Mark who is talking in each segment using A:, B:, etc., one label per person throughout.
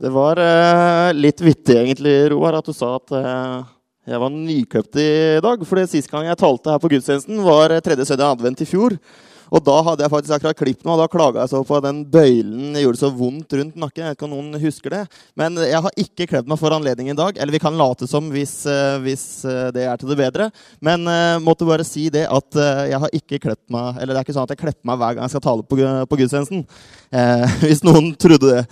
A: Det var eh, litt vittig egentlig, Roar, at du sa at eh, jeg var nykøpt i dag. For sist gang jeg talte her på gudstjenesten, var tredje søndag advent i fjor. Og da hadde jeg faktisk akkurat klippet meg, og da klaga jeg så på den bøylen gjorde så vondt rundt nakken. Jeg vet ikke om noen husker det. Men jeg har ikke kledd meg for anledningen i dag. Eller vi kan late som hvis, eh, hvis eh, det er til det bedre. Men uh, måtte bare si det at jeg har ikke klept meg Eller det er ikke sånn at jeg klepper meg hver gang jeg skal tale på, på gudstjenesten. Uh, hvis noen trodde det.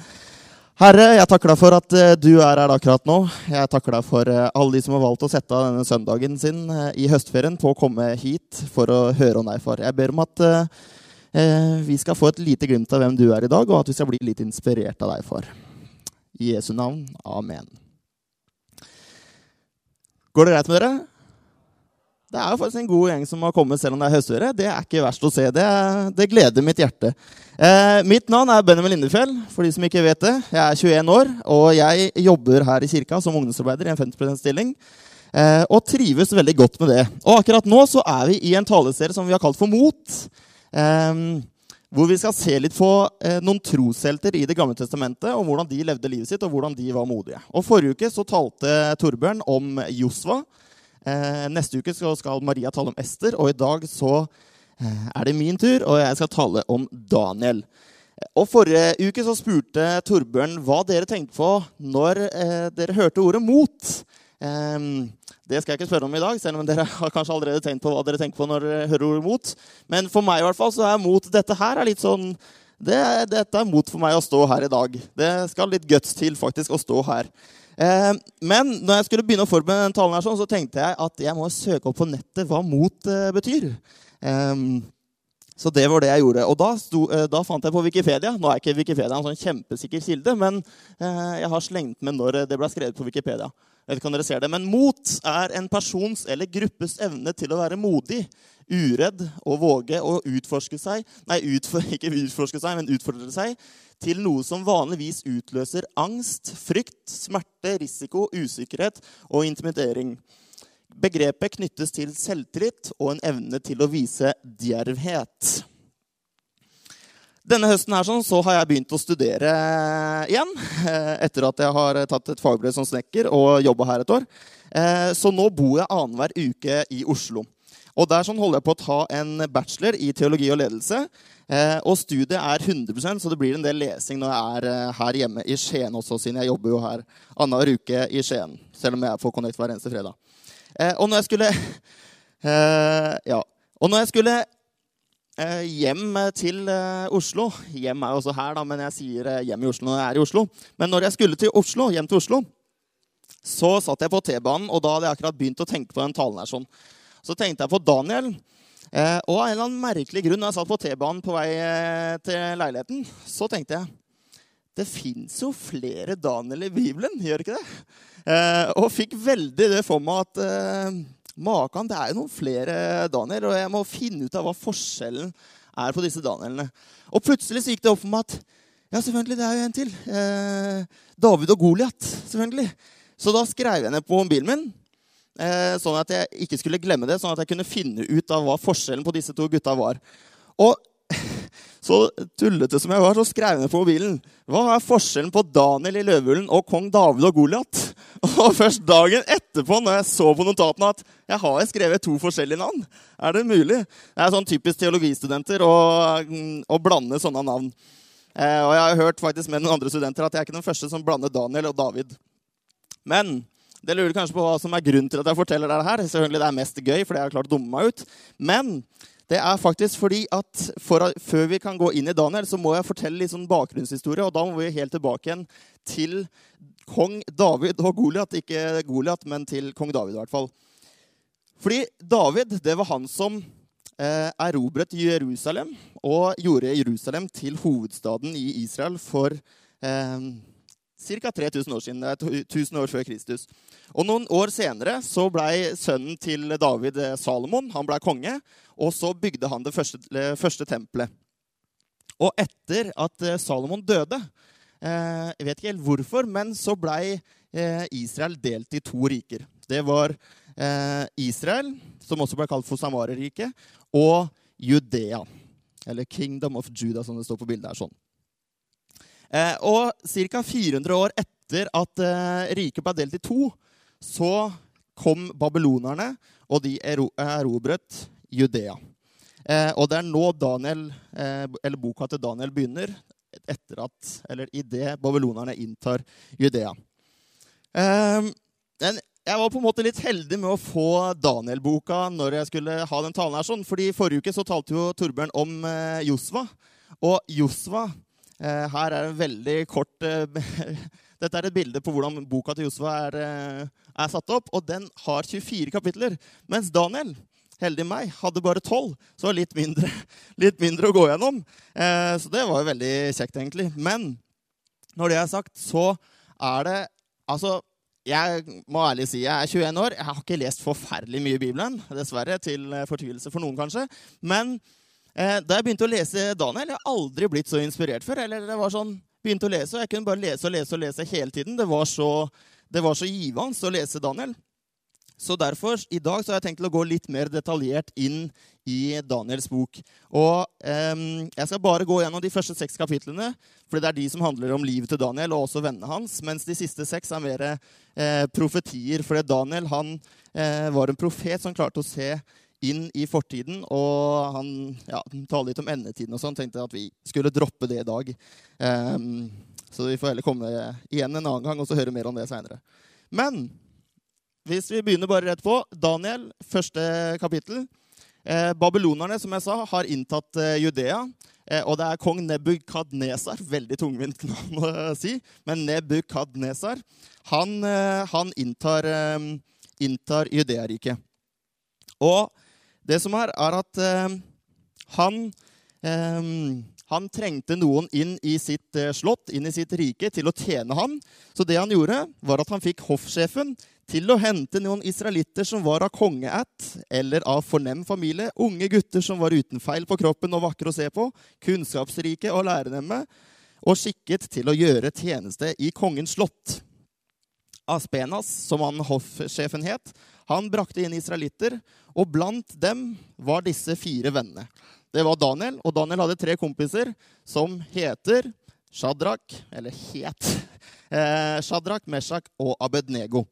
A: Herre, jeg takker deg for at uh, du er her akkurat nå. Jeg takker deg for uh, alle de som har valgt å sette av denne søndagen sin uh, i høstferien på å komme hit for å høre om deg, far. Jeg ber om at vi skal få et lite glimt av hvem du er i dag, og at vi skal bli litt inspirert av deg, far. I Jesu navn. Amen. Går det greit med dere? Det er jo faktisk en god gjeng som har kommet selv om det er høstføre. Det er ikke verst å se. Det, det gleder mitt hjerte. Eh, mitt navn er Benjamin Lindefjell, for de som ikke vet det. Jeg er 21 år, og jeg jobber her i kirka som ungdomsarbeider i en 50 %-stilling. Eh, og trives veldig godt med det. Og akkurat nå så er vi i en taleserie som vi har kalt for Mot. Eh, hvor vi skal se litt på eh, noen troshelter i Det gamle testamentet, og hvordan de levde livet sitt, og hvordan de var modige. Og Forrige uke så talte Torbjørn om Josva. Eh, neste uke skal Maria tale om Ester, og i dag så eh, er det min tur, og jeg skal tale om Daniel. Og Forrige uke så spurte Torbjørn hva dere tenkte på når eh, dere hørte ordet 'mot'. Eh, det skal jeg ikke spørre om i dag, selv om dere har kanskje allerede tenkt på hva dere tenker på når dere hører ordet 'mot'. Men for meg i hvert fall så er 'mot' dette her er litt sånn det, Dette er mot for meg å stå her i dag. Det skal litt guts til faktisk å stå her. Eh, men når jeg skulle begynne å forberede den talen, her, sånn, så tenkte jeg at jeg må søke opp på nettet hva mot eh, betyr. Eh, så det var det jeg gjorde. Og da, sto, da, fant jeg på Wikipedia. Nå er ikke Wikipedia en sånn kjempesikker kilde, men jeg har slengt med når det ble skrevet på Wikipedia. Jeg vet ikke om dere ser det, Men mot er en persons eller gruppes evne til å være modig, uredd og våge å utforske seg Nei, utfor, ikke utforske seg, men utfordre seg til noe som vanligvis utløser angst, frykt, smerte, risiko, usikkerhet og intimidering. Begrepet knyttes til selvtillit og en evne til å vise djervhet. Denne høsten her sånn, så har jeg begynt å studere igjen. Eh, etter at jeg har tatt et fagbrev som snekker og jobba her et år. Eh, så nå bor jeg annenhver uke i Oslo. Og Der sånn holder jeg på å ta en bachelor i teologi og ledelse. Eh, og studiet er 100% så det blir en del lesing når jeg er eh, her hjemme i Skien også, siden jeg jobber jo her annenhver uke i Skien. Selv om jeg er på Connect hver eneste fredag. Eh, og når jeg skulle Ja. Og når jeg skulle hjem til Oslo Hjem er jo også her, da, men jeg sier hjem i Oslo når jeg er i Oslo. Men når jeg skulle til Oslo, hjem til Oslo, så satt jeg på T-banen, og da hadde jeg akkurat begynt å tenke på den talen her sånn. Så tenkte jeg på Daniel. Eh, og av en eller annen merkelig grunn, når jeg satt på T-banen på vei eh, til leiligheten, så tenkte jeg det fins jo flere Daniel i Bibelen, gjør ikke det? Eh, og fikk veldig det for meg at eh, Makan, det er jo noen flere Daniel, og jeg må finne ut av hva forskjellen er på disse Danielene. Og plutselig så gikk det opp for meg at ja, selvfølgelig, det er jo en til. Eh, David og Goliat, selvfølgelig. Så da skrev jeg ned på mobilen min sånn at jeg ikke skulle glemme det, sånn at jeg kunne finne ut av hva forskjellen på disse to gutta var. Og så tullete som jeg var, så skrev jeg ned på mobilen. Hva er forskjellen på Daniel i Løvehullen og kong David og Goliat? Og først dagen etterpå, når jeg så på notatene at jeg har skrevet to forskjellige navn. Er det mulig? Det er sånn typisk teologistudenter å, å blande sånne navn. Eh, og jeg har hørt faktisk med noen andre studenter at jeg er ikke den første som blander Daniel og David. Men det lurer kanskje på hva som er grunnen til at jeg forteller dere her. Selvfølgelig det er mest gøy, fordi jeg har klart å dumme meg ut. Men det er faktisk fordi at for, før vi kan gå inn i Daniel, så må jeg fortelle litt sånn bakgrunnshistorie. Og da må vi helt tilbake igjen til kong David og Goliat. Ikke Goliat, men til kong David i hvert fall. Fordi David, det var han som eh, erobret Jerusalem og gjorde Jerusalem til hovedstaden i Israel for eh, ca. 3000 år siden. Det er 1000 år før Kristus. Og Noen år senere så ble sønnen til David eh, Salomon han ble konge. Og så bygde han det første, første tempelet. Og etter at eh, Salomon døde eh, Jeg vet ikke helt hvorfor, men så ble Israel delt i to riker. Det var Israel, som også ble kalt for Samaria-riket, og Judea. Eller Kingdom of Judah, som det står på bildet her. sånn. Eh, og ca. 400 år etter at eh, riket ble delt i to, så kom babylonerne, og de erobret Judea. Eh, og det er nå Daniel, eller boka til Daniel begynner, etter at, eller idet babylonerne inntar Judea. Eh, jeg var på en måte litt heldig med å få Daniel-boka når jeg skulle ha den talen. her. sånn, fordi Forrige uke så talte jo Torbjørn om Josva. Og Josva Her er en veldig kort eh, Dette er et bilde på hvordan boka til Josefa er, eh, er, satt opp. Og den har 24 kapitler. Mens Daniel heldig meg, hadde bare 12. Så var litt mindre, litt mindre å gå gjennom. Eh, så det var jo veldig kjekt, egentlig. Men når det er sagt, så er det Altså, jeg må ærlig si jeg er 21 år. Jeg har ikke lest forferdelig mye i Bibelen. Dessverre, til fortvilelse for noen, kanskje. Men eh, da jeg begynte å lese Daniel Jeg har aldri blitt så inspirert før. eller det var sånn, begynte å lese, og Jeg kunne bare lese og lese og lese hele tiden. Det var så, det var så givende å lese Daniel. Så derfor, i dag så har jeg tenkt å gå litt mer detaljert inn i Daniels bok. Og eh, Jeg skal bare gå gjennom de første seks kapitlene, for det er de som handler om livet til Daniel og også vennene hans, mens de siste seks er mer eh, profetier. For Daniel han, eh, var en profet som klarte å se inn i fortiden, og han ja, taler litt om endetiden og sånn. Tenkte at vi skulle droppe det i dag. Um, så vi får heller komme igjen en annen gang og så høre mer om det seinere. Men hvis vi begynner bare rett på Daniel, første kapittel. Eh, babylonerne som jeg sa, har inntatt eh, Judea. Eh, og det er kong Nebukadnesar. Veldig tungvint navn å si. Men Nebukadnesar han, eh, han inntar, eh, inntar Judea-riket. Og det som er, er at eh, han han trengte noen inn i sitt slott, inn i sitt rike, til å tjene ham. Så det han gjorde, var at han fikk hoffsjefen til å hente noen israelitter som var av kongeætt eller av fornem familie, unge gutter som var uten feil på kroppen og vakre å se på, kunnskapsrike og lærenemme, og skikket til å gjøre tjeneste i kongens slott. Aspenas, som han hoffsjefen het, han brakte inn israelitter, og blant dem var disse fire vennene. Det var Daniel, og Daniel hadde tre kompiser som heter Shadrach, eller het eh, Shadrach, Meshach og Abednego.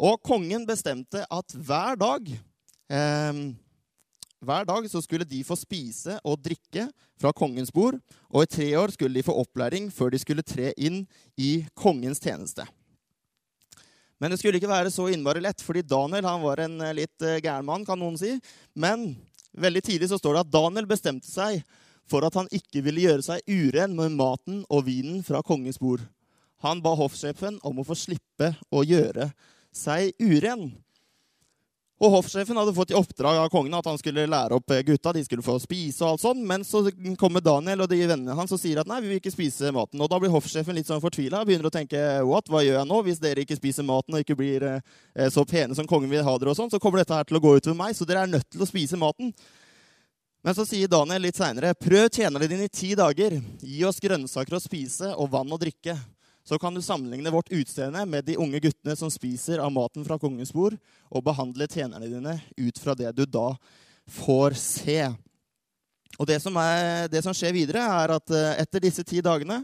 A: Og kongen bestemte at hver dag eh, hver dag så skulle de få spise og drikke fra kongens bord, og i tre år skulle de få opplæring før de skulle tre inn i kongens tjeneste. Men det skulle ikke være så innmari lett, fordi Daniel han var en eh, litt eh, gæren mann, kan noen si. Men veldig tidlig så står det at Daniel bestemte seg for at han ikke ville gjøre seg uren med maten og vinen fra kongens bord. Han ba hoffsjefen om å få slippe å gjøre seg uren. Og Hoffsjefen hadde fått i oppdrag av kongen at han skulle lære opp gutta. de skulle få spise og alt sånt, Men så kommer Daniel og de vennene hans og sier at nei, vi vil ikke spise maten. Og Da blir hoffsjefen litt sånn fortvila og begynner å tenke what, hva gjør jeg nå? Hvis dere ikke spiser maten og ikke blir eh, så pene som kongen vil ha dere, og sånn, så kommer dette her til å gå utover meg. Så dere er nødt til å spise maten. Men så sier Daniel litt seinere, prøv tjenerne dine i ti dager. Gi oss grønnsaker å spise og vann å drikke så kan du sammenligne vårt utseende med de unge guttene som spiser av maten fra kongens bord, og behandle tjenerne dine ut fra det du da får se. Og det som, er, det som skjer videre, er at eh, etter disse ti dagene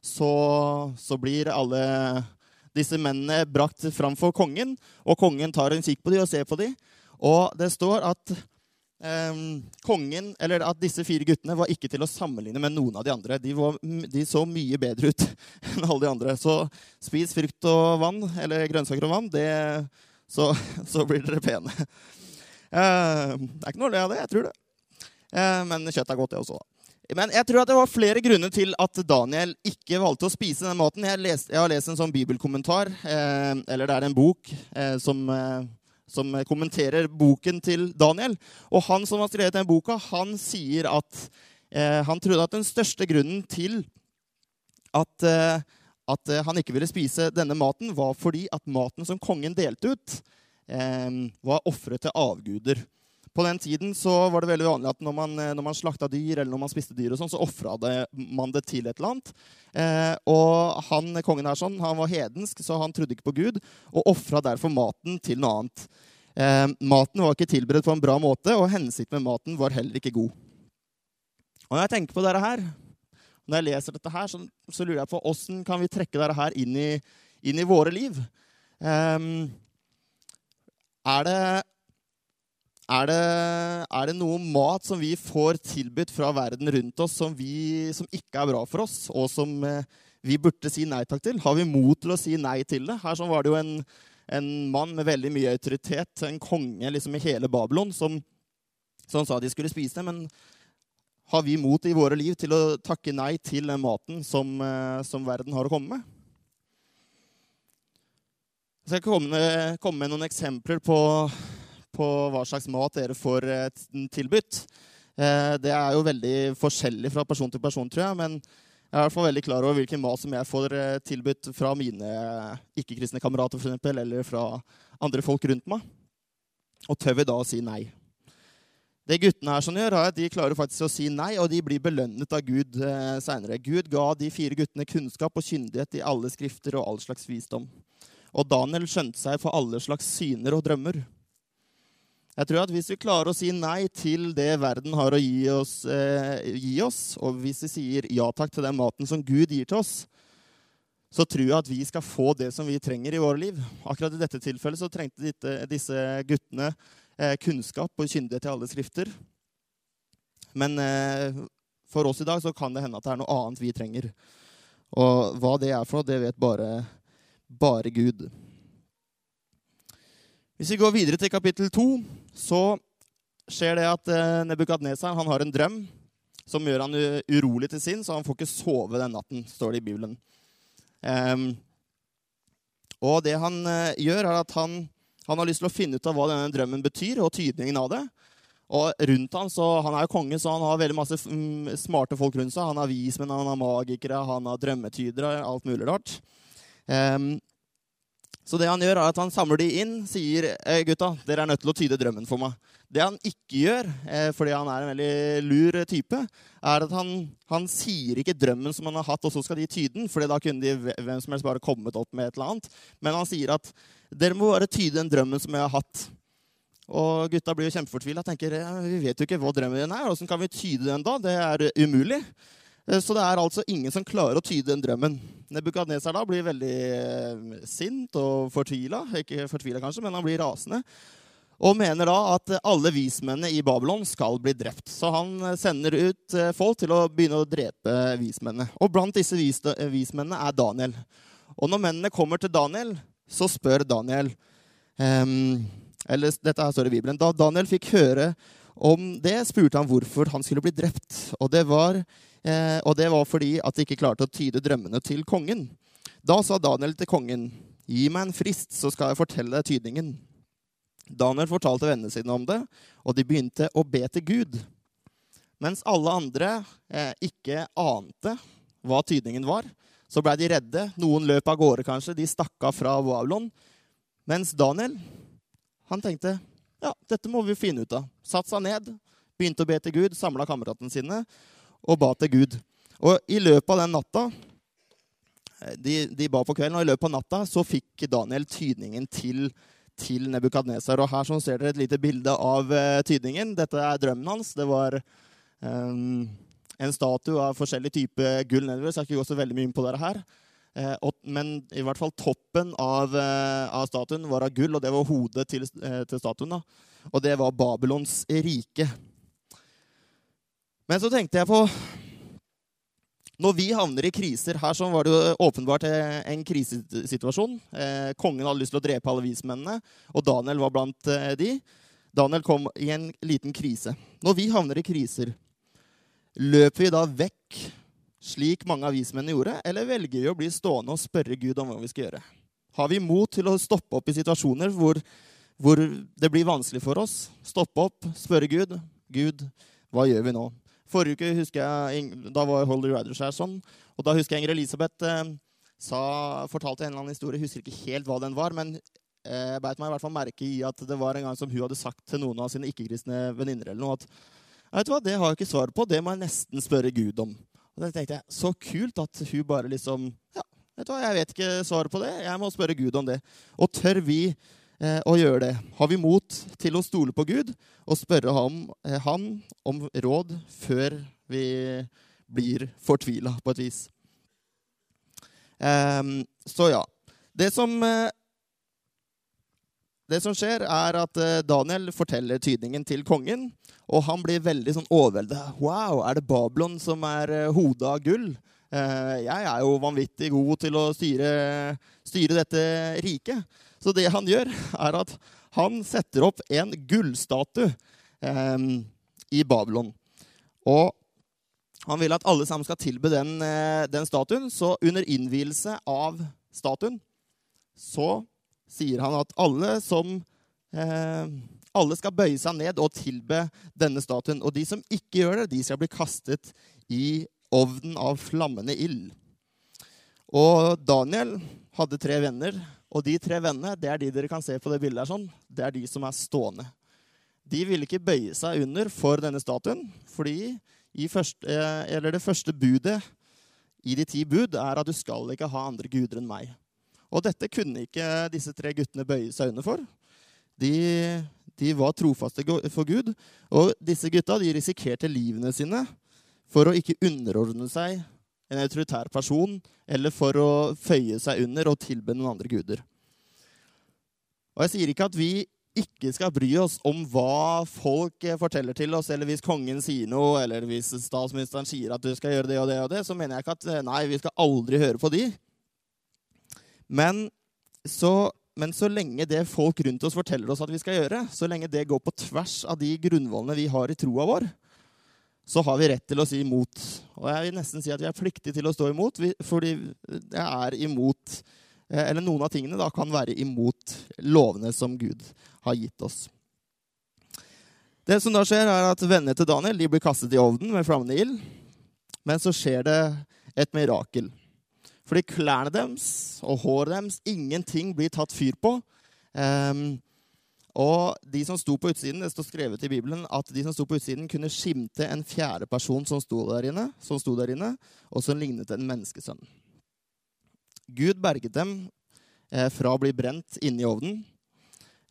A: så, så blir alle disse mennene brakt fram for kongen, og kongen tar en kikk på dem og ser på dem. Og det står at kongen, eller at disse fire guttene var ikke til å sammenligne med noen av de andre. De, var, de, så mye bedre ut enn alle de andre. Så spis frukt og vann, eller grønnsaker og vann, det, så, så, blir dere pene. Uh, det er ikke noe å le av det. Jeg tror det. Uh, men kjøtt er godt, det også. Men jeg tror at det var flere grunner til at Daniel ikke valgte å spise den maten. Jeg, lest, jeg har lest en sånn bibelkommentar, eh, eller det er en bok som som kommenterer boken til Daniel. Og han som har skrevet den boka, han sier at eh, han trodde at den største grunnen til at, eh, at, han ikke ville spise denne maten, var fordi at maten som kongen delte ut, eh, var ofret til avguder. På den tiden så var det veldig vanlig at når man, når man slakta dyr, eller når man spiste dyr, og sånn, så ofra man det til et eller annet. Eh, og han, kongen her sånn, han var hedensk, så han trodde ikke på Gud, og ofra derfor maten til noe annet. Eh, maten var ikke tilberedt på en bra måte, og hensikten med maten var heller ikke god. Og når jeg tenker på dette her, når jeg leser dette her, så, så lurer jeg på åssen kan vi trekke dette her inn i, inn i våre liv. Eh, er det er det, er det, noe mat som vi får tilbudt fra verden rundt oss som, vi, som ikke er bra for oss, og som eh, vi burde si nei takk til? Har vi mot til å si nei til det? Her var det jo en, en mann med veldig mye autoritet, en konge liksom i hele Babylon, som, som sa de skulle spise det. Men har vi mot i våre liv til å takke nei til den maten som, eh, som verden har å komme med? Jeg skal komme med noen eksempler på på hva slags mat dere får eh, tilbudt. Eh, det er jo veldig forskjellig fra person til person, tror jeg. Men jeg er i hvert fall veldig klar over hvilken mat som jeg får eh, tilbudt fra mine ikke-kristne kamerater for eksempel, eller fra andre folk rundt meg. Og tør vi da å si nei? Det guttene her sånn gjør, er at de klarer faktisk å si nei, og de blir belønnet av Gud seinere. Gud ga de fire guttene kunnskap og kyndighet i alle skrifter og all slags visdom. Og Daniel skjønte seg for alle slags syner og drømmer. Jeg tror at Hvis vi klarer å si nei til det verden har å gi oss, eh, gi oss, og hvis vi sier ja takk til den maten som Gud gir til oss, så tror jeg at vi skal få det som vi trenger i våre liv. Akkurat i dette tilfellet så trengte disse, disse guttene eh, kunnskap og kyndighet til alle skrifter. Men eh, for oss i dag så kan det hende at det er noe annet vi trenger. Og hva det er for noe, det vet bare, bare Gud. Hvis vi går videre til kapittel to, så skjer det at eh, Nebukadnesar har en drøm som gjør han urolig til sinn, så han får ikke sove den natten, står det i Bibelen. Um, og det han uh, gjør, er at han, han, har lyst til å finne ut av hva denne drømmen betyr, og tydningen av det. Og rundt han, så Han er jo konge, så han har veldig masse mm, smarte folk rundt seg. Han har vismenn, han har magikere, han har drømmetydere, alt mulig rart. Um, så det han gjør, er at han samler de inn, sier eh, gutta, dere er nødt til å tyde drømmen for meg. Det han ikke gjør, eh, fordi han er en veldig lur type, er at han, han sier ikke drømmen som han har hatt, og så skal de tyde den. for da kunne de hvem som helst bare kommet opp med et eller annet. Men han sier at dere må bare tyde den drømmen som jeg har hatt. Og gutta blir jo kjempefortvila. Tenker vi vet jo ikke hva drømmen din er. Åssen kan vi tyde den da? Det er umulig. Eh, så det er altså ingen som klarer å tyde den drømmen. Nebukadneser da blir veldig eh, sint og fortvila. Ikke fortvila kanskje, men han blir rasende. Og mener da at alle vismennene i Babylon skal bli drept. Så han eh, sender ut folk til å begynne å drepe vismennene. Og blant disse vis vismennene er Daniel. Og når mennene kommer til Daniel, så spør Daniel um, Eller dette her står i Bibelen. Da Daniel fikk høre om det, spurte han hvorfor han skulle bli drept. Og det var Eh, og det var fordi at de ikke klarte å tyde drømmene til kongen. Da sa Daniel til kongen, 'Gi meg en frist, så skal jeg fortelle deg tydningen.' Daniel fortalte vennene sine om det, og de begynte å be til Gud. Mens alle andre eh, ikke ante hva tydningen var, så blei de redde. Noen løp av gårde, kanskje. De stakk av fra Babylon. Mens Daniel, han tenkte ja, dette må vi finne ut av. Satt seg ned, begynte å be til Gud, samla kameratene sine og ba til Gud. Og i løpet av den natta eh, de, de, ba på kvelden, og i løpet av natta så fikk Daniel tydningen til, til Nebukadnesar. Og her så ser dere et lite bilde av uh, tydningen. Dette er drømmen hans. Det var um, en statue av forskjellig type gull nedover. Så jeg skal ikke gå så veldig mye inn på dette her. Uh, og, men i hvert fall toppen av, uh, av, statuen var av gull, og det var hodet til, til statuen. Da. Og det var Babylons rike. Men så tenkte jeg på Når vi havner i kriser Her så var det jo åpenbart en krisesituasjon. Eh, kongen hadde lyst til å drepe alle vismennene, og Daniel var blant eh, de. Daniel kom i en liten krise. Når vi havner i kriser, løper vi da vekk slik mange av vismennene gjorde, eller velger vi å bli stående og spørre Gud om hva vi skal gjøre? Har vi mot til å stoppe opp i situasjoner hvor, hvor det blir vanskelig for oss? Stoppe opp, spørre Gud. Gud, hva gjør vi nå? Forrige uke husker jeg, da var Holly Riders her sånn, og da husker jeg Ingrid Elisabeth eh, sa, fortalte en eller annen historie. Husker ikke helt hva den var, men eh, beit meg i hvert fall merke i at det var en gang som hun hadde sagt til noen av sine ikke-kristne venninner eller noe at vet du hva, det har jeg ikke svar på, det må jeg nesten spørre Gud om. Og da tenkte jeg, Så kult at hun bare liksom Ja, vet du hva, jeg vet ikke svaret på det. Jeg må spørre Gud om det. Og tør vi eh, å gjøre det? Har vi mot til å stole på Gud og spørre ham, eh, han om råd før vi blir fortvila på et vis. Um, så ja. Det som, det som skjer, er at Daniel forteller tydningen til kongen. Og han blir veldig sånn overveldet. Wow, er det Babylon som er hodet av gull? Jeg er jo vanvittig god til å styre, styre dette riket. Så det han gjør, er at han setter opp en gullstatue eh, i Babylon. Og han vil at alle sammen skal tilbe den, eh, den statuen. Så under innvielse av statuen så sier han at alle som eh, alle skal bøye seg ned og tilbe denne statuen. Og de som ikke gjør det, de skal bli kastet i ovnen av flammende ild. Og Daniel hadde tre venner og de tre vennene det er de dere kan se på det bildet. her sånn. Det er de som er stående. De ville ikke bøye seg under for denne statuen, fordi første, eh, det første budet i de ti bud er at du skal ikke ha andre guder enn meg. Og dette kunne ikke disse tre guttene bøye seg under for. De, de var trofaste for Gud, og disse gutta risikerte livene sine for å ikke underordne seg en autoritær person, eller for å føye seg under og tilbe noen andre guder. Og Jeg sier ikke at vi ikke skal bry oss om hva folk forteller til oss, eller hvis kongen sier noe, eller hvis statsministeren sier at du skal gjøre det og det og det, så mener jeg ikke at nei, vi skal aldri høre på de. Men så, men så lenge det folk rundt oss forteller oss at vi skal gjøre, så lenge det går på tvers av de grunnvollene vi har i troa vår, så har vi rett til å si imot. Og jeg vil nesten si at vi er pliktige til å stå imot, fordi det er imot eh, Eller noen av tingene da kan være imot lovene som Gud har gitt oss. Det som da skjer, er at vennene til Daniel de blir kastet i ovnen med flammende ild. Men så skjer det et mirakel. Fordi klærne deres og håret deres, ingenting blir tatt fyr på. Um, og de som sto på utsiden, Det står skrevet i Bibelen at de som sto på utsiden, kunne skimte en fjerde person som sto der inne, som sto der inne og som lignet en menneskesønn. Gud berget dem eh, fra å bli brent inne i ovnen.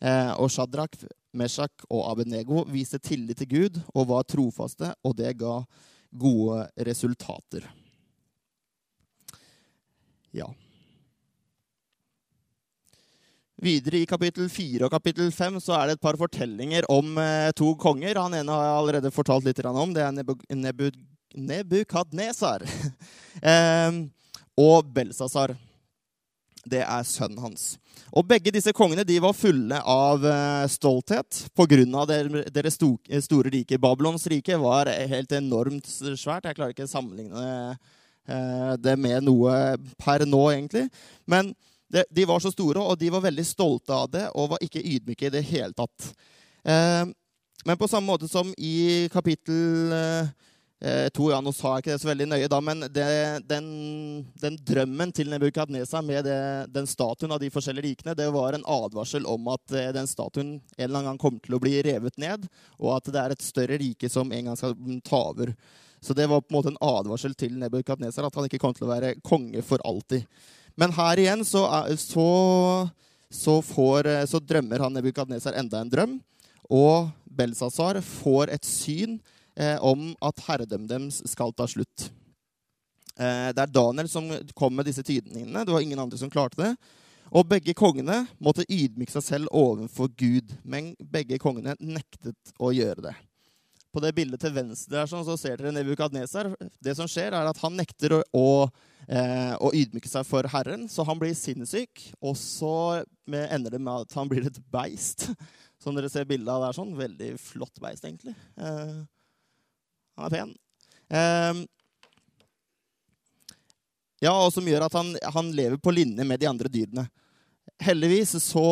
A: Eh, og Shadrach, Meshach og Abednego viste tillit til Gud og var trofaste, og det ga gode resultater. Ja. Videre i kapittel 4 og kapittel 5 så er det et par fortellinger om eh, to konger. Han ene har jeg allerede fortalt litt om. Det er Nebukadnesar eh, og Belsasar. Det er sønnen hans. Og Begge disse kongene de var fulle av eh, stolthet pga. deres store rike. Babylons rike var helt enormt svært. Jeg klarer ikke å sammenligne eh, det med noe per nå, egentlig. Men de, var så store, og de var veldig stolte av det og var ikke ydmyke i det hele tatt. Eh, men på samme måte som i kapittel eh, to, ja, Nå sa jeg ikke det så veldig nøye, da, men det, den, den, drømmen til Nebukadnesa med det, den statuen av de forskjellige rikene, det var en advarsel om at eh, den statuen en eller annen gang kommer til å bli revet ned, og at det er et større rike som en gang skal ta over. Så det var på en måte en advarsel til Nebukadnesar at han ikke kom til å være konge for alltid. Men her igjen så, så, så, får, så drømmer han Nebukadnesar enda en drøm. Og Belsazar får et syn eh, om at herredømmet deres skal ta slutt. Eh, det er Daniel som kom med disse tydningene. Det var ingen andre som klarte det. Og begge kongene måtte ydmyke seg selv overfor Gud, men begge kongene nektet å gjøre det. På det bildet til venstre der, sånn, så ser dere Nebukadnesar. Det som skjer, er at han nekter å, å, eh, og ydmyke seg for Herren, så han blir sinnssyk. Og så ender det med at han blir et beist, som dere ser bildet av der. sånn. Veldig flott beist, egentlig. Eh, han er pen. Eh, ja, og som gjør at han, han, lever på linje med de andre dyrene. Heldigvis så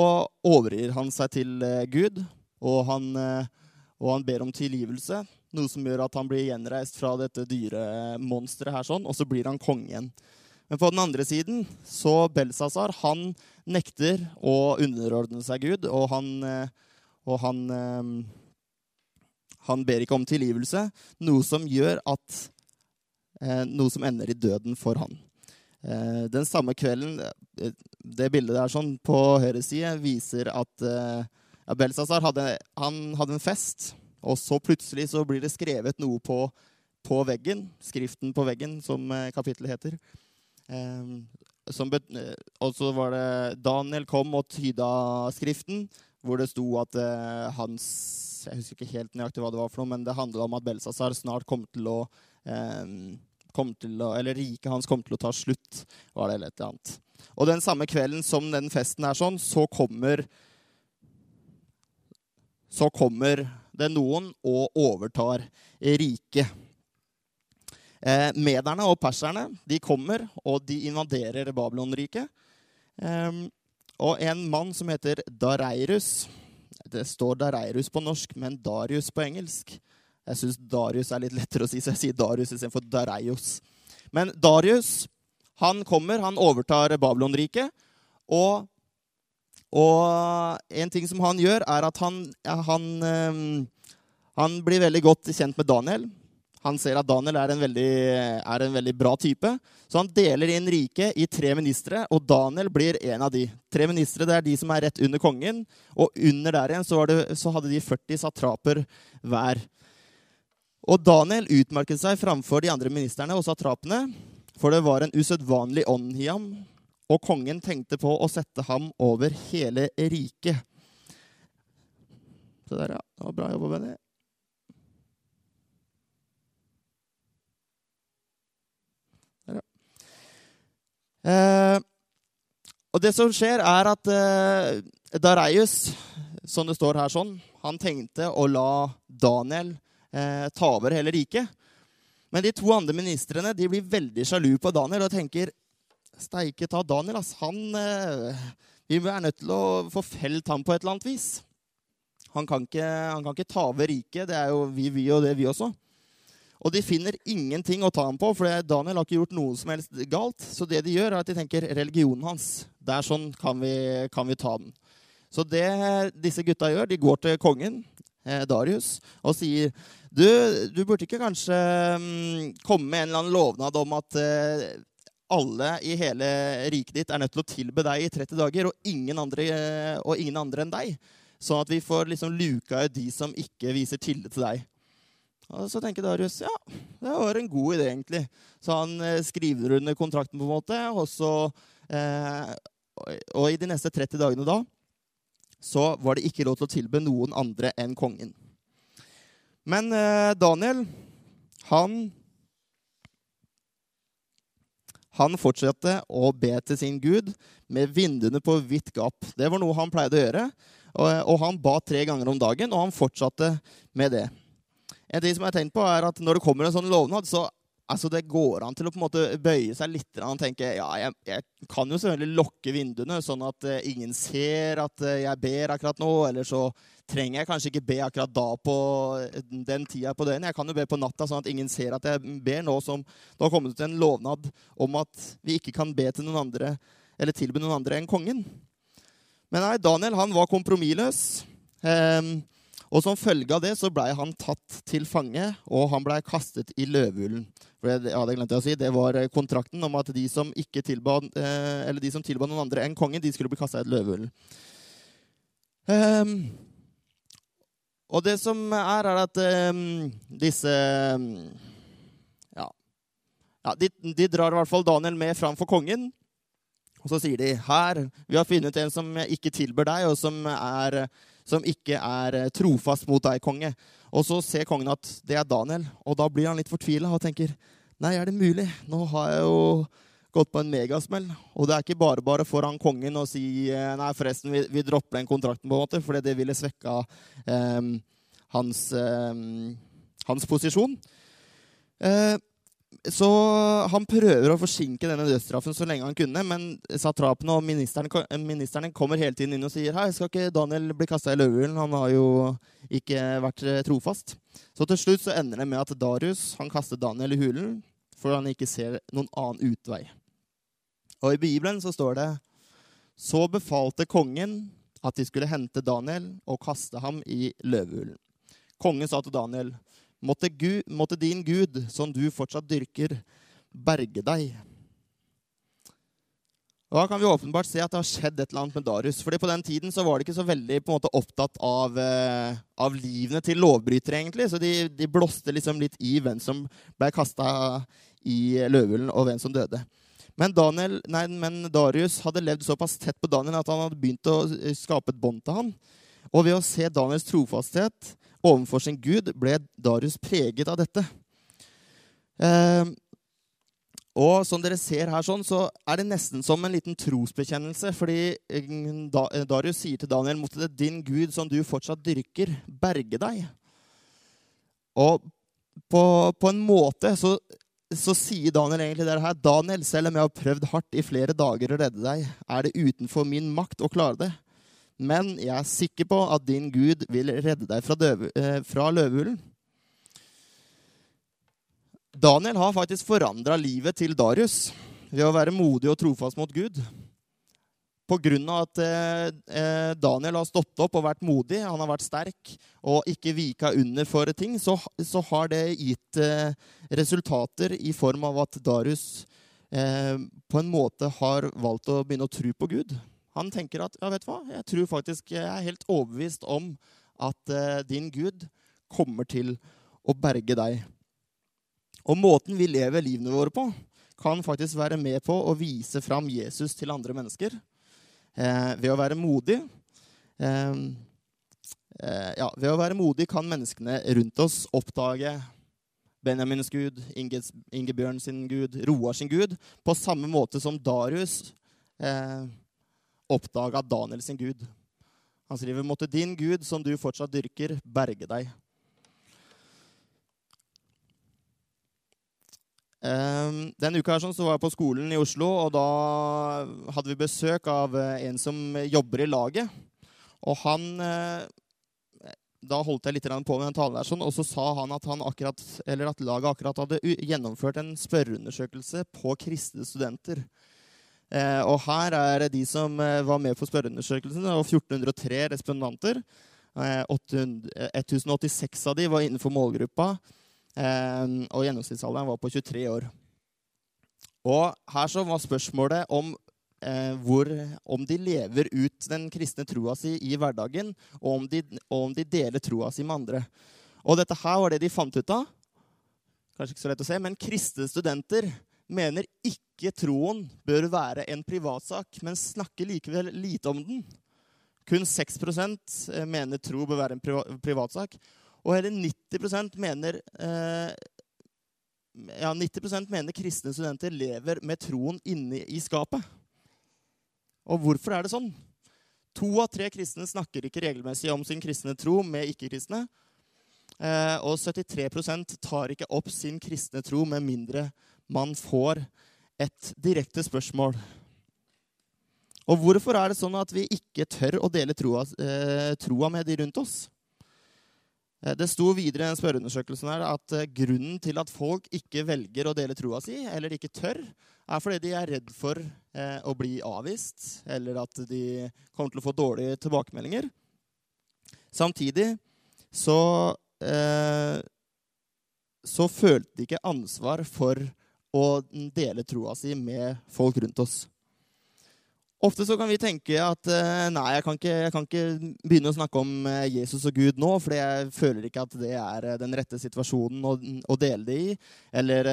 A: overgir han seg til eh, Gud, og han eh, og han ber om tilgivelse. Noe som gjør at han blir gjenreist fra dette dyremonsteret her, sånn, og så blir han konge igjen. Men på den andre siden så Belsazar han nekter å underordne seg Gud, og han, eh, og han, eh, han ber ikke om tilgivelse, noe som gjør at eh, Noe som ender i døden for han. Den samme kvelden Det bildet der sånn på høyre side viser at ja, Belsazar hadde, hadde en fest, og så plutselig så blir det skrevet noe på på veggen, skriften på veggen, som eh, kapittelet heter. Um, og så var det Daniel kom og tyda skriften, hvor det sto at uh, hans Jeg husker ikke helt nøyaktig hva det var, for noe, men det handla om at Belsazar snart kom til å um, kom til å, Eller riket hans kom til å ta slutt, var det eller et eller annet. Og den samme kvelden som den festen er sånn, så kommer Så kommer det noen og overtar riket. Eh, mederne og perserne de kommer, og de invaderer Babylonriket. Eh, og en mann som heter Dareirus Det står Dareirus på norsk, men Darius på engelsk. Jeg syns Darius er litt lettere å si, så jeg sier Darius istedenfor Dareios. Men Darius han kommer, han overtar Babylonriket. Og, og en ting som han gjør, er at han, han, eh, han blir veldig godt kjent med Daniel. Han ser at Daniel er en, veldig, er en veldig bra type. Så han deler inn riket i tre ministre, og Daniel blir en av de. Tre ministre det er de som er rett under kongen, og under der igjen så, det, så hadde de 40 satraper hver. Og Daniel utmerket seg framfor de andre ministrene og satrapene, for det var en usedvanlig ånd i ham, og kongen tenkte på å sette ham over hele riket. Så der, ja. Det var bra jobba, Benny. Eh, og det som skjer, er at eh, Dareius, som det står her sånn, han tenkte å la Daniel eh, ta over hele riket. Men de to andre ministrene blir veldig sjalu på Daniel og tenker Steike ta Daniel, ass. Han, eh, vi er nødt til å få felt ham på et eller annet vis. Han kan ikke, han kan ikke ta over riket. Det er jo vi, vi og det, vi også. Og de finner ingenting å ta ham på, for Daniel har ikke gjort noe som helst galt. Så det de gjør, er at de tenker religionen hans. Det er sånn kan vi, kan vi ta den. Så det disse gutta gjør, de går til kongen, eh, Darius, og sier du, du burde ikke kanskje um, komme med en eller annen lovnad om at uh, alle i hele riket ditt er nødt til å tilbe deg i 30 dager, og ingen andre, uh, og ingen andre enn deg. Sånn at vi får liksom luka ut de som ikke viser tillit til deg. Og så tenker Darius ja, det var en god idé, egentlig. Så han eh, skriver under kontrakten, på en måte, og så eh, Og i de neste 30 dagene da så var det ikke lov til å tilbe noen andre enn kongen. Men eh, Daniel, han Han fortsatte å be til sin gud med vinduene på vidt gap. Det var noe han pleide å gjøre. Og, han ba tre ganger om dagen, og han fortsatte med det. En ting som jeg har tenkt på er at Når det kommer en sånn lovnad, så altså det går an til å på en måte bøye seg litt og tenke ja, jeg, jeg, kan jo selvfølgelig lukke vinduene, sånn at uh, ingen ser at uh, jeg ber akkurat nå. Eller så trenger jeg kanskje ikke be akkurat da på den tida på døgnet. Jeg kan jo be på natta, sånn at ingen ser at jeg ber nå som det har kommet ut en lovnad om at vi ikke kan be til noen andre eller tilby noen andre enn kongen. Men nei, Daniel han var kompromissløs. Um, og som følge av det så blei han tatt til fange, og han blei kastet i løvehulen. Ja, det glemte jeg å si. Det var eh, kontrakten om at de som, ikke tilba, eh, eller de som tilba noen andre enn kongen, de skulle bli kasta i løvehull. Um, og det som er, er at um, disse um, ja, ja de, de, drar i hvert fall Daniel med fram for kongen. Og så sier de her, vi har funnet en som ikke tilber deg, og som er som ikke er eh, trofast mot deg, konge. Og så ser kongen at det er Daniel, og da blir han litt fortvila og tenker Nei, er det mulig? Nå har jeg jo gått på en megasmell. Og det er ikke bare bare foran kongen å si eh, nei, forresten, vi, vi dropper den kontrakten, på en måte, for det ville svekka eh, hans, eh, hans posisjon. Eh, så han prøver å forsinke denne dødsstraffen så lenge han kunne, men satrapene og ministerne, kommer hele tiden inn og sier hei, skal ikke Daniel bli kasta i løvehulen? Han har jo ikke vært trofast. Så til slutt så ender det med at Darius han kaster Daniel i hulen for han ikke ser noen annen utvei. Og i Bibelen så står det så befalte kongen at de skulle hente Daniel og kaste ham i løvehulen. Kongen sa til Daniel, Måtte, Gud, måtte din Gud, som du fortsatt dyrker, berge deg. Da kan vi åpenbart se at det har skjedd et eller annet med Darius. Fordi På den tiden så var de ikke så veldig måte, opptatt av, eh, av livene til lovbrytere. egentlig. Så de, de blåste liksom litt i hvem som ble kasta i løvehullen, og hvem som døde. Men, Daniel, nei, men, Darius hadde levd såpass tett på Daniel at han hadde begynt å skape et bånd til han. Og ved å se Daniels trofasthet overfor sin gud ble Darius preget av dette. Eh, og som dere ser her, sånn, så er det nesten som en liten trosbekjennelse. Fordi eh, eh, Darius sier til Daniel måtte det din Gud, som du fortsatt dyrker, berge deg. Og på, på en måte så, så, sier Daniel egentlig det her. Daniel, selv om jeg har prøvd hardt i flere dager å redde deg, er det utenfor min makt å klare det. Men jeg er sikker på at din Gud vil redde deg fra, døve, eh, fra løvehulen. Daniel har faktisk forandra livet til Darius ved å være modig og trofast mot Gud. Pga. at eh, eh, Daniel har stått opp og vært modig, han har vært sterk og ikke vika under for ting, så, så har det gitt eh, resultater i form av at Darius eh, på en måte har valgt å begynne å tro på Gud. Han tenker at ja, vet du hva, jeg tror faktisk jeg er helt overbevist om at eh, din Gud kommer til å berge deg. Og måten vi lever livene våre på, kan faktisk være med på å vise fram Jesus til andre mennesker. Eh, ved å være modig eh, eh, ja, Ved å være modig kan menneskene rundt oss oppdage Benjamins gud, Inge, Ingebjørn sin gud, Roar sin gud, på samme måte som Darius eh, oppdaga Daniel sin gud. Han skriver, 'Måtte din Gud, som du fortsatt dyrker, berge deg'. Den denne uka her sånn, så var jeg på skolen i Oslo, og da hadde vi besøk av eh, en som jobber i laget. Og han eh, Da holdt jeg litt på med den talen, der, sånn, og så sa han at, han akkurat, at laget akkurat hadde gjennomført en spørreundersøkelse på kristne studenter. Eh, og her er de som eh, var med på spørreundersøkelsen. Det var 1403 respondanter. Eh, 800, 1086 av de var innenfor målgruppa. Og gjennomsnittsalderen var på 23 år. Og her så var spørsmålet om, eh, hvor, om de lever ut den kristne troa si i hverdagen, og om, de, og om de deler troa si med andre. Og dette her var det de fant ut av. Kanskje ikke så lett å se, men kristne studenter mener ikke troen bør være en privatsak, men snakker likevel lite om den. Kun 6 eh, mener tro bør være en privatsak. Og hele 90% mener, eh, ja, 90% mener kristne studenter lever med troen inne i skapet. Og hvorfor er det sånn? To av tre kristne snakker ikke regelmessig om sin kristne tro med ikke-kristne. Eh, og 73% tar ikke opp sin kristne tro med mindre man får et direkte spørsmål. Og hvorfor er det sånn at vi ikke tør å dele troa, eh, troa med de rundt oss? Eh, det sto videre i den spørreundersøkelsen her at eh, grunnen til at folk ikke velger å dele troa si, eller ikke tør, er fordi de er redd for eh, å bli avvist, eller at de kommer til å få dårlige tilbakemeldinger. Samtidig så, eh, så følte de ikke ansvar for å dele troa si med folk rundt oss. Ofte så kan vi tenke at eh, nei, jeg kan, ikke, jeg kan ikke begynne å snakke om eh, Jesus og Gud nå, for jeg føler ikke at det er eh, den rette situasjonen å, å dele det i. Eller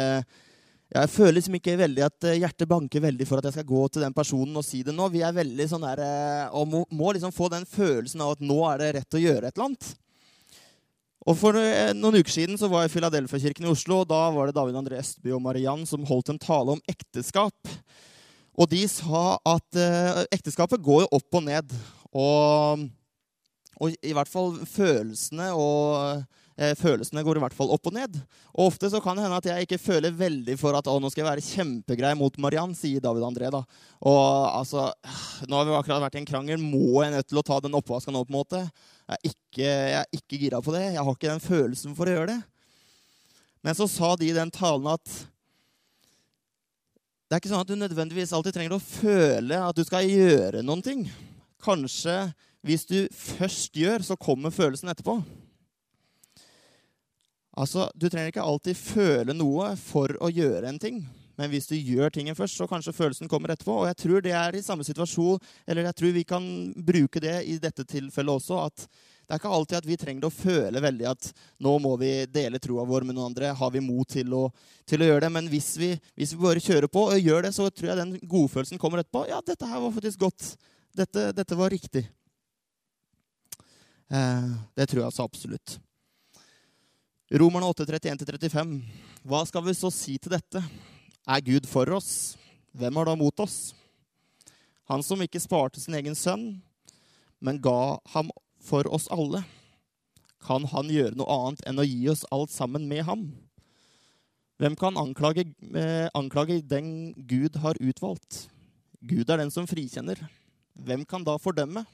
A: jeg føler liksom ikke veldig at hjertet banker veldig for at jeg skal gå til den personen og si det nå. Vi er veldig sånn der, og må, må liksom få den følelsen av at nå er det rett å gjøre et eller annet. Og For noen uker siden så var jeg i Filadelfia-kirken i Oslo. og Da var det David André Østby og Mariann som holdt en tale om ekteskap. Og de sa at eh, ekteskapet går jo opp og ned. Og, og i hvert fall følelsene og eh, Følelsene går i hvert fall opp og ned. Og ofte så kan det hende at jeg ikke føler veldig for at å, nå skal jeg være kjempegrei mot Mariann, sier David André. da. Og altså, Nå har vi akkurat vært i en krangel. Må jeg nødt til å ta den oppvasken nå? på en måte? Jeg er, ikke, ikke gira på det. Jeg har ikke den følelsen for å gjøre det. Men så sa de i den talen at det er ikke sånn at du nødvendigvis alltid trenger å føle at du skal gjøre noen ting. Kanskje hvis du først gjør, så kommer følelsen etterpå. Altså, Du trenger ikke alltid føle noe for å gjøre en ting. Men hvis du gjør tingen først, så kanskje følelsen kommer etterpå. Og jeg tror det er i samme situasjon, eller jeg tror vi kan bruke det i dette tilfellet også. at det er ikke alltid at vi trenger å føle veldig at nå må vi dele troa vår med noen andre. Har vi mot til å, til å gjøre det? Men hvis vi, hvis vi, bare kjører på og gjør det, så tror jeg den godfølelsen kommer etterpå. Ja, dette her var faktisk godt. Dette, dette var riktig. Eh, det tror jeg altså absolutt. Romerne 8.31-35. Hva skal vi så si til dette? Er Gud for oss? Hvem er da mot oss? Han som ikke sparte sin egen sønn, men ga ham for oss alle. Kan han gjøre noe annet enn å gi oss alt sammen med ham? Hvem kan anklage, eh, anklage den Gud har utvalgt? Gud er den som frikjenner. Hvem kan da fordømme?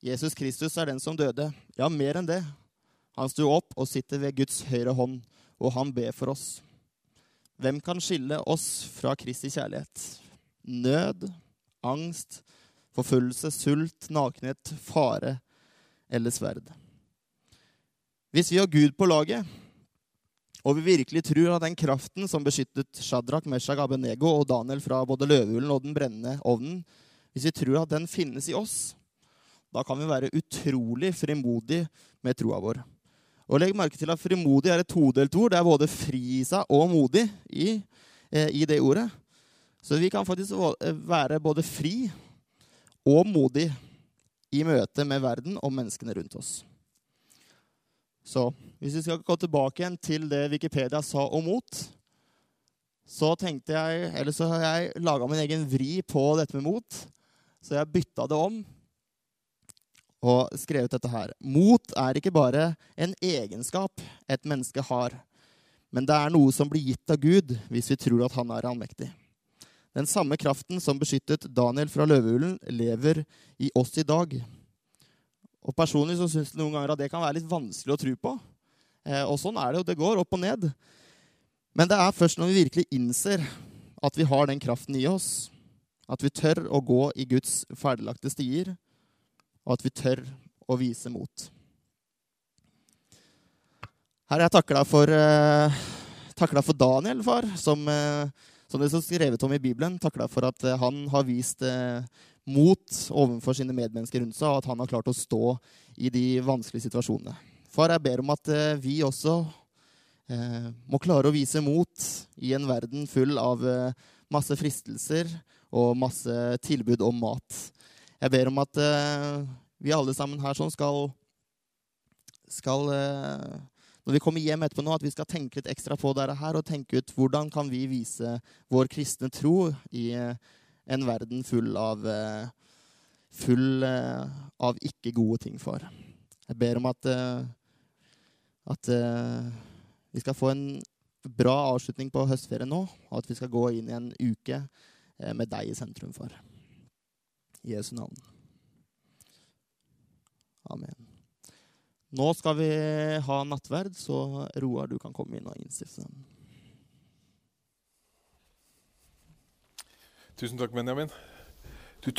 A: Jesus Kristus er den som døde. Ja, mer enn det. Han sto opp og sitter ved Guds høyre hånd, og han ber for oss. Hvem kan skille oss fra Kristi kjærlighet? Nød, angst, forfølgelse, sult, nakenhet, fare eller sverd. Hvis vi har Gud på laget, og vi virkelig tror at den kraften som beskyttet Shadrach, Meshach, Abenego og Daniel fra både løvehulen og den brennende ovnen, hvis vi tror at den finnes i oss, da kan vi være utrolig frimodige med troa vår. Og legg merke til at frimodig er et todelt ord. Det er både fri seg og modig i, eh, i det ordet. Så vi kan faktisk være både fri og modig i møte med verden og menneskene rundt oss. Så hvis vi skal gå tilbake igjen til det Wikipedia sa om mot, så tenkte jeg, eller så har jeg laga min egen vri på dette med mot. Så jeg bytta det om og skrevet dette her. Mot er ikke bare en egenskap et menneske har, men det er noe som blir gitt av Gud hvis vi tror at han er allmektig. Den samme kraften som beskyttet Daniel fra løvehulen, lever i oss i dag. Og Personlig så syns jeg noen ganger at det kan være litt vanskelig å tro på. Eh, og sånn er det jo. Det går opp og ned. Men det er først når vi virkelig innser at vi har den kraften i oss, at vi tør å gå i Guds ferdiglagte stier, og at vi tør å vise mot. Herre, jeg takker deg for, eh, takker deg for Daniel, far, som eh, som det står skrevet om i Bibelen, takker deg for at eh, han har vist eh, mot overfor sine medmennesker rundt seg, og at han har klart å stå i de vanskelige situasjonene. Far, jeg ber om at eh, vi også eh, må klare å vise mot i en verden full av masse fristelser og masse tilbud om mat. Jeg ber om at eh, vi alle sammen her sånn skal, skal når vi kommer hjem etterpå nå, at vi skal tenke litt ekstra på dette her, og tenke ut hvordan kan vi vise vår kristne tro i eh, en verden full av, full av ikke gode ting for. Jeg ber om at, at vi skal få en bra avslutning på høstferien nå, og at vi skal gå inn i en uke med deg i sentrum for. I Jesu navn. Amen. Nå skal vi ha nattverd, så Roar, du kan komme inn og innstifte den.
B: Tusen takk, Benjamin. Du